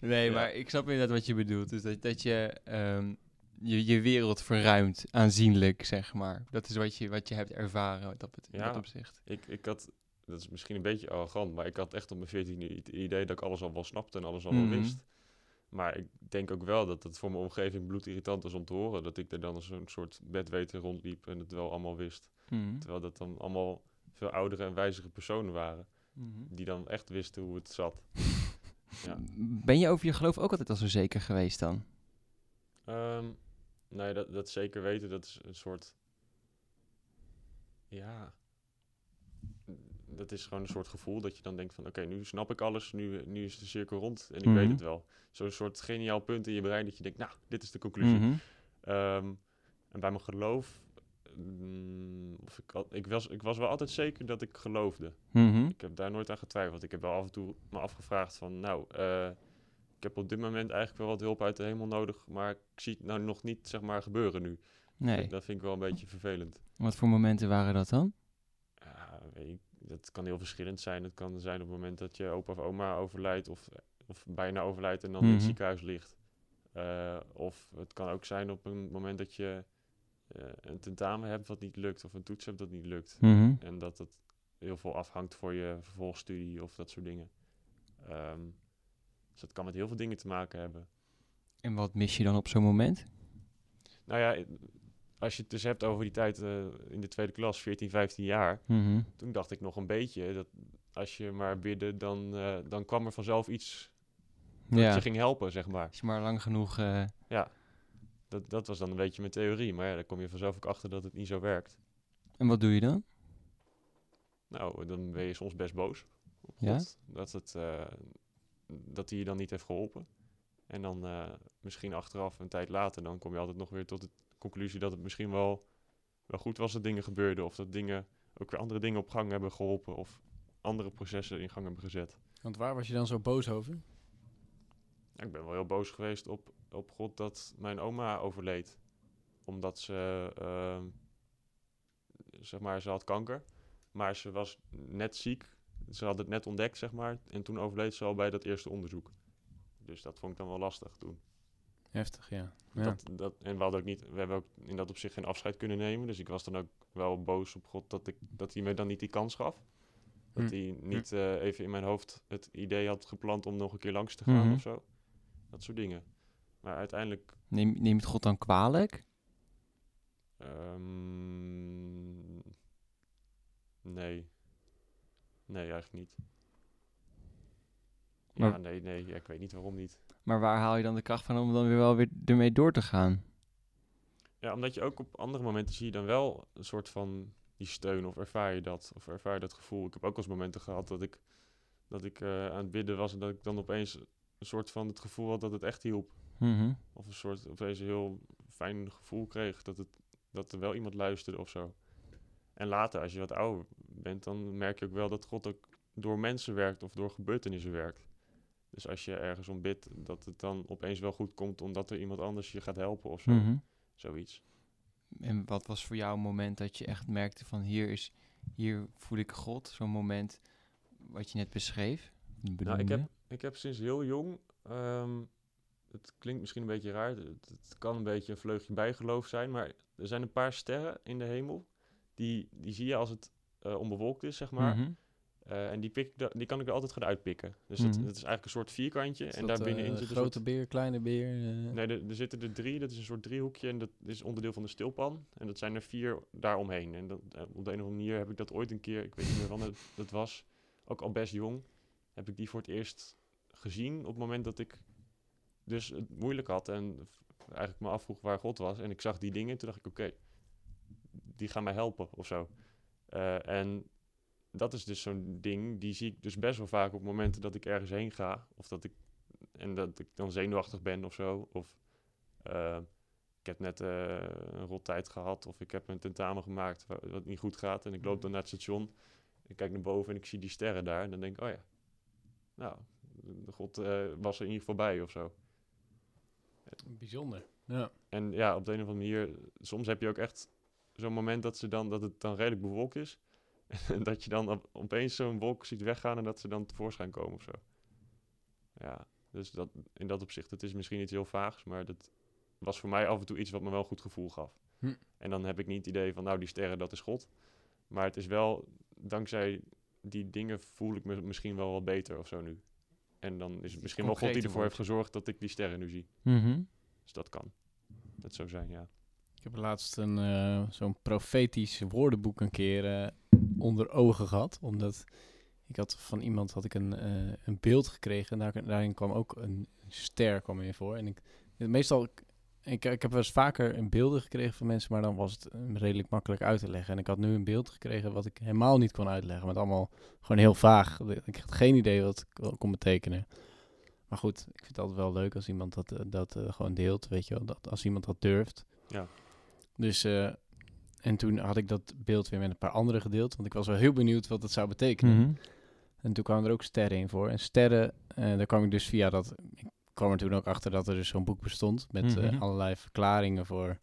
nee, Ja. maar ik snap inderdaad wat je bedoelt. Dus dat, dat je, ehm, je je wereld verruimt, aanzienlijk, zeg maar. Dat is wat je, wat je hebt ervaren wat dat, Ja. dat opzicht. Ik, ik had, dat is misschien een beetje arrogant, maar ik had echt op mijn 14 het idee dat ik alles al wel snapte en alles al Mhm. wel wist. Maar ik denk ook wel dat het voor mijn omgeving bloedirritant was om te horen. Dat ik er dan als een soort bedweter rondliep en het wel allemaal wist. Mhm. Terwijl dat dan allemaal veel oudere en wijzere personen waren. Mhm. Die dan echt wisten hoe het zat. Ja. Ben je over je geloof ook altijd al zo zeker geweest dan? Ehm, nee, dat, dat zeker weten, dat is een soort... Ja... Dat is gewoon een soort gevoel dat je dan denkt van... Oké, nu snap ik alles, nu, nu is de cirkel rond en ik weet Mhm. het wel. Zo'n soort geniaal punt in je brein dat je denkt... Nou, dit is de conclusie. Mhm. Ehm, en bij mijn geloof... mm, of ik, al- ik, was, ik was wel altijd zeker dat ik geloofde. Mhm. Ik heb daar nooit aan getwijfeld. Ik heb wel af en toe me afgevraagd van, nou, eh, ik heb op dit moment eigenlijk wel wat hulp uit de hemel nodig, maar ik zie het nou nog niet, zeg maar, gebeuren nu. Nee. Dat vind ik wel een beetje vervelend. Wat voor momenten waren dat dan? Ja, weet ik, dat kan heel verschillend zijn. Het kan zijn op het moment dat je opa of oma overlijdt of, of bijna overlijdt en dan in Mhm. het ziekenhuis ligt. Eh, of het kan ook zijn op een moment dat je eh, een tentamen hebt wat niet lukt of een toets hebt dat niet lukt. Mhm. En dat het heel veel afhangt voor je vervolgstudie of dat soort dingen. Ehm, dus dat kan met heel veel dingen te maken hebben. En wat mis je dan op zo'n moment? Nou ja, als je het dus hebt over die tijd eh, in de tweede klas, 14, 15 jaar, Mhm. toen dacht ik nog een beetje dat als je maar bidde, dan, eh, dan kwam er vanzelf iets dat Ja, je ging helpen, zeg maar. als je maar lang genoeg... eh, Dat, dat was dan een beetje mijn theorie, maar ja, daar kom je vanzelf ook achter dat het niet zo werkt. En wat doe je dan? Nou, dan ben je soms best boos op Ja? God. Dat, het, dat hij je dan niet heeft geholpen. En dan eh, misschien achteraf, een tijd later, dan kom je altijd nog weer tot de conclusie dat het misschien wel, wel goed was dat dingen gebeurden. Of dat dingen ook weer andere dingen op gang hebben geholpen. Of andere processen in gang hebben gezet. Want waar was je dan zo boos over? Ja, ik ben wel heel boos geweest op, op God dat mijn oma overleed. Omdat ze, ehm, zeg maar, ze had kanker. Maar ze was net ziek. Ze had het net ontdekt, zeg maar. En toen overleed ze al bij dat eerste onderzoek. Dus dat vond ik dan wel lastig toen. Heftig, ja. ja. Dat, dat, en we, hadden ook niet, we hebben ook in dat opzicht geen afscheid kunnen nemen. Dus ik was dan ook wel boos op God dat, ik, dat hij me dan niet die kans gaf. Dat Hm. hij niet eh, even in mijn hoofd het idee had geplant om nog een keer langs te gaan Mhm. of zo. Dat soort dingen. Maar uiteindelijk, Neem, neem je het God dan kwalijk? ehm, nee. Nee, eigenlijk niet. Ja, Maar- nee, nee, ja, ik weet niet waarom niet. Maar waar haal je dan de kracht van om dan weer wel weer ermee door te gaan? Ja, omdat je ook op andere momenten zie je dan wel een soort van die steun of ervaar je dat of ervaar je dat gevoel. Ik heb ook wel eens momenten gehad dat ik, dat ik eh, aan het bidden was en dat ik dan opeens een soort van het gevoel had dat het echt hielp. Mhm. Of een soort opeens een heel fijn gevoel kreeg dat, het, dat er wel iemand luisterde of zo. En later, als je wat ouder bent, dan merk je ook wel dat God ook door mensen werkt of door gebeurtenissen werkt. Dus als je ergens om bidt, dat het dan opeens wel goed komt omdat er iemand anders je gaat helpen of zo. Mhm. Zoiets. En wat was voor jou een moment dat je echt merkte van hier is, hier voel ik God, zo'n moment wat je net beschreef? Nou, ik heb, ik heb sinds heel jong, ehm, het klinkt misschien een beetje raar, het, het kan een beetje een vleugje bijgeloof zijn, maar er zijn een paar sterren in de hemel, die, die zie je als het eh, onbewolkt is, zeg maar. Mhm. Eh, en die, pik, die kan ik er altijd gaan uitpikken. Dus het, Mhm. het is eigenlijk een soort vierkantje. Is en daar binnenin eh, zit een grote soort... beer, kleine beer. eh, Nee, er, er zitten er drie. Dat is een soort driehoekje. En dat is onderdeel van de stilpan. En dat zijn er vier daaromheen. En dat, op de een of andere manier heb ik dat ooit een keer... Ik weet niet meer wanneer dat was. Ook al best jong. Heb ik die voor het eerst gezien. Op het moment dat ik dus het moeilijk had. En eigenlijk me afvroeg waar God was. En ik zag die dingen. Toen dacht ik, oké. Die gaan mij helpen of zo. Eh, en dat is dus zo'n ding. Die zie ik dus best wel vaak op momenten dat ik ergens heen ga. Of dat ik en dat ik dan zenuwachtig ben of zo. Of eh, ik heb net eh, een rot tijd gehad. Of ik heb een tentamen gemaakt wa- wat niet goed gaat. En ik loop dan naar het station. Ik kijk naar boven en ik zie die sterren daar. En dan denk ik, oh ja. Nou, de God was er in ieder geval bij of zo. Bijzonder. Ja. En ja, op de een of andere manier, soms heb je ook echt zo'n moment dat, ze dan, dat het dan redelijk bewolkt is. En dat je dan op- opeens zo'n wolk ziet weggaan en dat ze dan tevoorschijn komen of zo. Ja, dus dat, in dat opzicht, het is misschien iets heel vaags, maar dat was voor mij af en toe iets wat me wel een goed gevoel gaf. Hm. En dan heb ik niet het idee van, nou, die sterren, dat is God. Maar het is wel, dankzij die dingen voel ik me misschien wel wat beter of zo nu. En dan is het misschien wel God die ervoor heeft gezorgd dat ik die sterren nu zie. Mhm. Dus dat kan. Dat zou zijn, ja. Ik heb laatst een, eh, zo'n profetisch woordenboek een keer eh, onder ogen gehad. Omdat ik had van iemand had ik een, eh, een beeld gekregen. En daar, daarin kwam ook een ster kwam in voor. En ik, meestal, ik, ik heb wel eens vaker een beelden gekregen van mensen. Maar dan was het redelijk makkelijk uit te leggen. En ik had nu een beeld gekregen wat ik helemaal niet kon uitleggen. Met allemaal gewoon heel vaag. Ik had geen idee wat het kon betekenen. Maar goed, ik vind het altijd wel leuk als iemand dat, dat gewoon deelt. Weet je wel, dat, als iemand dat durft. Ja. Dus, eh, en toen had ik dat beeld weer met een paar anderen gedeeld. Want ik was wel heel benieuwd wat het zou betekenen. Mhm. En toen kwamen er ook sterren in voor. En sterren, eh, daar kwam ik dus via dat... Ik kwam er toen ook achter dat er dus zo'n boek bestond... met eh, Mhm. allerlei verklaringen voor...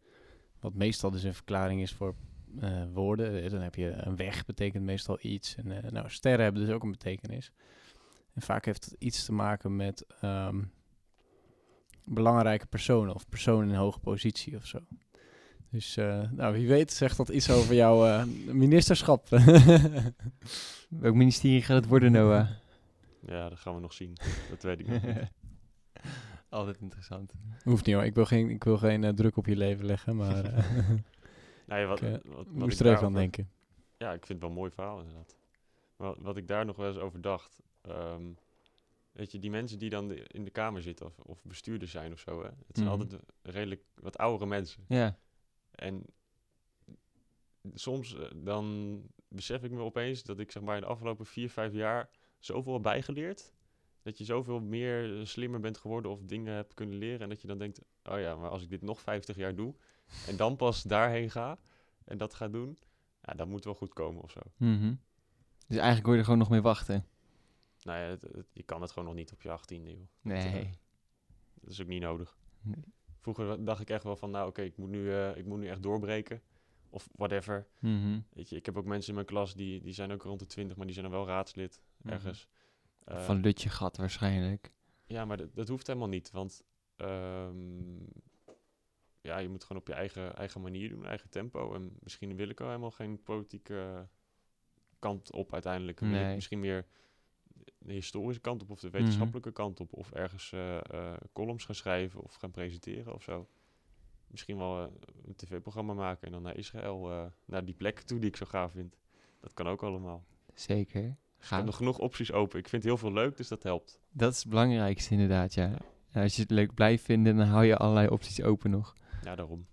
wat meestal dus een verklaring is voor eh, woorden. Eh, Dan heb je een weg, betekent meestal iets. En eh, nou, sterren hebben dus ook een betekenis. En vaak heeft het iets te maken met... ehm, belangrijke personen... of personen in hoge positie of zo. Dus eh, nou, wie weet zegt dat iets over jouw eh, ministerschap. Welk ministerie gaat het worden, Noah? Ja, dat gaan we nog zien. Dat weet ik nog niet. Altijd interessant. Hoeft niet hoor, ik wil geen, ik wil geen eh, druk op je leven leggen, maar eh, Nou ja, wat, Ik, wat, wat moest er even aan denken. Ja, ik vind het wel een mooi verhaal inderdaad. Maar wat, wat ik daar nog wel eens over dacht. ehm, weet je, die mensen die dan de- in de kamer zitten of, of bestuurders zijn of zo. Hè, het zijn Mhm. altijd redelijk wat oudere mensen. Ja. En soms eh, dan besef ik me opeens dat ik zeg maar in de afgelopen vier, vijf jaar zoveel heb bijgeleerd. Dat je zoveel meer eh, slimmer bent geworden of dingen hebt kunnen leren. En dat je dan denkt, oh ja, maar als ik dit nog 50 jaar doe en dan pas daarheen ga en dat ga doen, ja, dat moet wel goed komen of zo. Mhm. Dus eigenlijk wil je er gewoon nog mee wachten. Nou ja, het- het- je kan het gewoon nog niet op je 18e, joh. Nee. Dat is ook niet nodig. Nee. Vroeger dacht ik echt wel van, nou oké, ik moet nu, eh, ik moet nu echt doorbreken. Of whatever. Mhm. Weet je, ik heb ook mensen in mijn klas die, die zijn ook rond de 20, maar die zijn dan wel raadslid Mhm. ergens. Eh, Van Lutje gat waarschijnlijk. Ja, maar dat, dat hoeft helemaal niet. Want ehm, ja, je moet gewoon op je eigen, eigen manier doen, eigen tempo. En misschien wil ik al helemaal geen politieke kant op uiteindelijk. Nee. Misschien meer de historische kant op of de Mhm. wetenschappelijke kant op. Of ergens eh, eh, columns gaan schrijven of gaan presenteren of zo. Misschien wel eh, een tv-programma maken en dan naar Israël, eh, naar die plek toe die ik zo gaaf vind. Dat kan ook allemaal. Zeker. Er Ga. zijn nog genoeg opties open. Ik vind heel veel leuk, dus dat helpt. Dat is het belangrijkste inderdaad, ja. En als je het leuk blijft vinden, dan hou je allerlei opties open nog. Ja, daarom.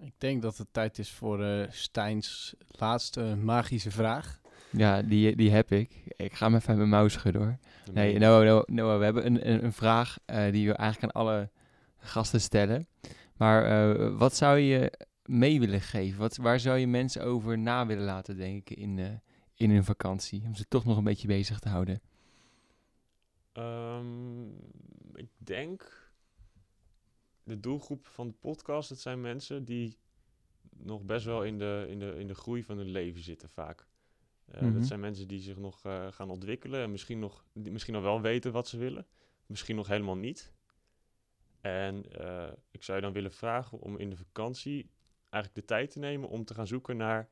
Ik denk dat het tijd is voor eh Stijns laatste magische vraag. Ja, die, die heb ik. Ik ga hem even met mijn mouw schudden hoor. Nee, Noah, Noah, Noah, we hebben een, een, een vraag eh, die we eigenlijk aan alle gasten stellen. Maar eh, wat zou je mee willen geven? Wat, waar zou je mensen over na willen laten denken in, eh, in hun vakantie? Om ze toch nog een beetje bezig te houden. Ehm, ik denk de doelgroep van de podcast, dat zijn mensen die nog best wel in de, in de, in de groei van hun leven zitten vaak. Eh, Mhm. Dat zijn mensen die zich nog eh, gaan ontwikkelen en misschien nog, die misschien nog wel weten wat ze willen. Misschien nog helemaal niet. En eh, ik zou je dan willen vragen om in de vakantie eigenlijk de tijd te nemen om te gaan zoeken naar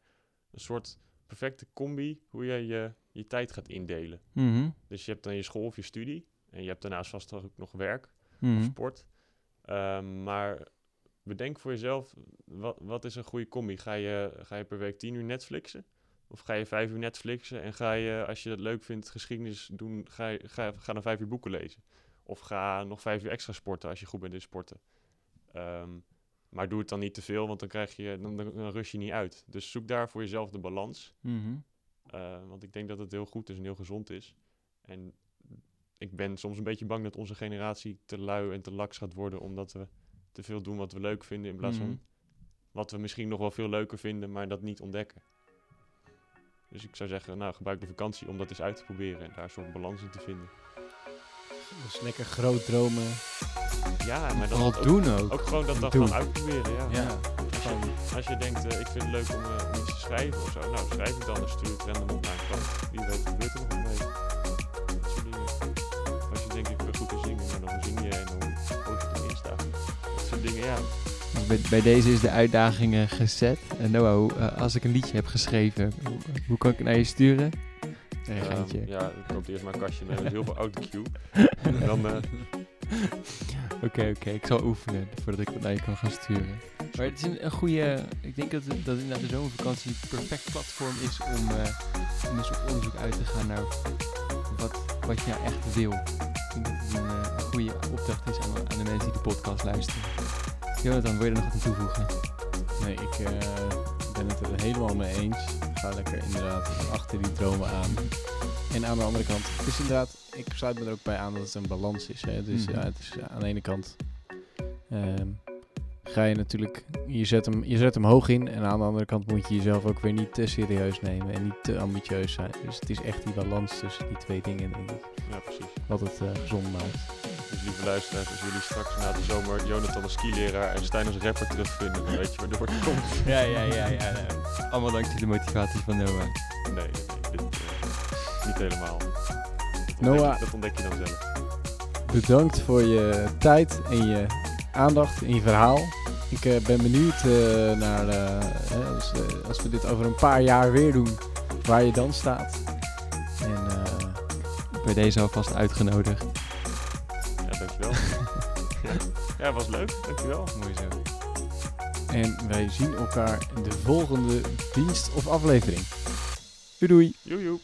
een soort perfecte combi hoe je je, je tijd gaat indelen. Mhm, Dus je hebt dan je school of je studie. En je hebt daarnaast vast ook nog werk of mhm. sport. Ehm, maar bedenk voor jezelf, wat, wat is een goede combi? Ga je, ga je per week 10 uur Netflixen? Of ga je 5 uur Netflixen en ga je, als je dat leuk vindt, geschiedenis doen, ga, je, ga, ga dan 5 uur boeken lezen? Of ga nog 5 uur extra sporten als je goed bent in sporten. Ehm, maar doe het dan niet te veel, want dan, krijg je, dan, dan, dan rust je niet uit. Dus zoek daar voor jezelf de balans. Mhm. Uh, want ik denk dat het heel goed is en heel gezond is. En ik ben soms een beetje bang dat onze generatie te lui en te laks gaat worden, omdat we te veel doen wat we leuk vinden, in plaats Mhm. van wat we misschien nog wel veel leuker vinden, maar dat niet ontdekken. Dus ik zou zeggen, nou, gebruik de vakantie om dat eens uit te proberen en daar een soort balans in te vinden. Dus lekker groot dromen. Ja, maar dan ook, doen ook. ook gewoon dat dan gewoon uitproberen. Ja. Ja. Als, je, als je denkt, eh, ik vind het leuk om, om iets te schrijven of zo, nou schrijf het dan en stuur het random op naar een. Wie weet gebeurt er nog wat mee. Bij, bij deze is de uitdaging eh, gezet. En Noah, hoe, eh, als ik een liedje heb geschreven, hoe, hoe kan ik het naar je sturen? Nee, Ehm, ja, ik koop eerst maar een kastje met heel veel autocue. En dan, eh, Oké, oké. Ik zal oefenen voordat ik dat naar je kan gaan sturen. Maar het is een, een goede... Ik denk dat, het- dat inderdaad de zomervakantie een perfect platform is om, eh, om eens op onderzoek uit te gaan naar wat, wat je nou echt wil. Ik denk dat het een, eh, een goede opdracht is aan, aan de mensen die de podcast luisteren. Jonathan, wil je er nog wat aan toevoegen? Nee, ik eh, ben het er helemaal mee eens. Ga lekker inderdaad achter die dromen aan. En aan de andere kant, het is inderdaad, ik sluit me er ook bij aan dat het een balans is. Hè? Dus Mhm. ja, het is aan de ene kant ehm, ga je natuurlijk, je zet, hem, je zet hem hoog in. En aan de andere kant moet je jezelf ook weer niet te serieus nemen en niet te ambitieus zijn. Dus het is echt die balans tussen die twee dingen, denk ik, ja, precies. wat het eh, gezond maakt. Dus lieve luisteraars, als jullie straks na de zomer Jonathan als skileraar en Stijn als rapper terugvinden, dan weet je waardoor het komt. Ja, ja, ja. ja Allemaal dankzij de motivatie van Noah. Nee, nee, nee dit, eh, niet helemaal. Dat ontdek, Noah. je, dat ontdek je dan zelf. Bedankt voor je tijd en je aandacht en je verhaal. Ik eh, ben benieuwd eh, naar, hè, als, eh, als we dit over een paar jaar weer doen, waar je dan staat. En eh, Bij deze alvast uitgenodigd. Ja, was leuk. Dankjewel. Mooi zo. En wij zien elkaar in de volgende dienst of aflevering. Doei doei. Joe, joe.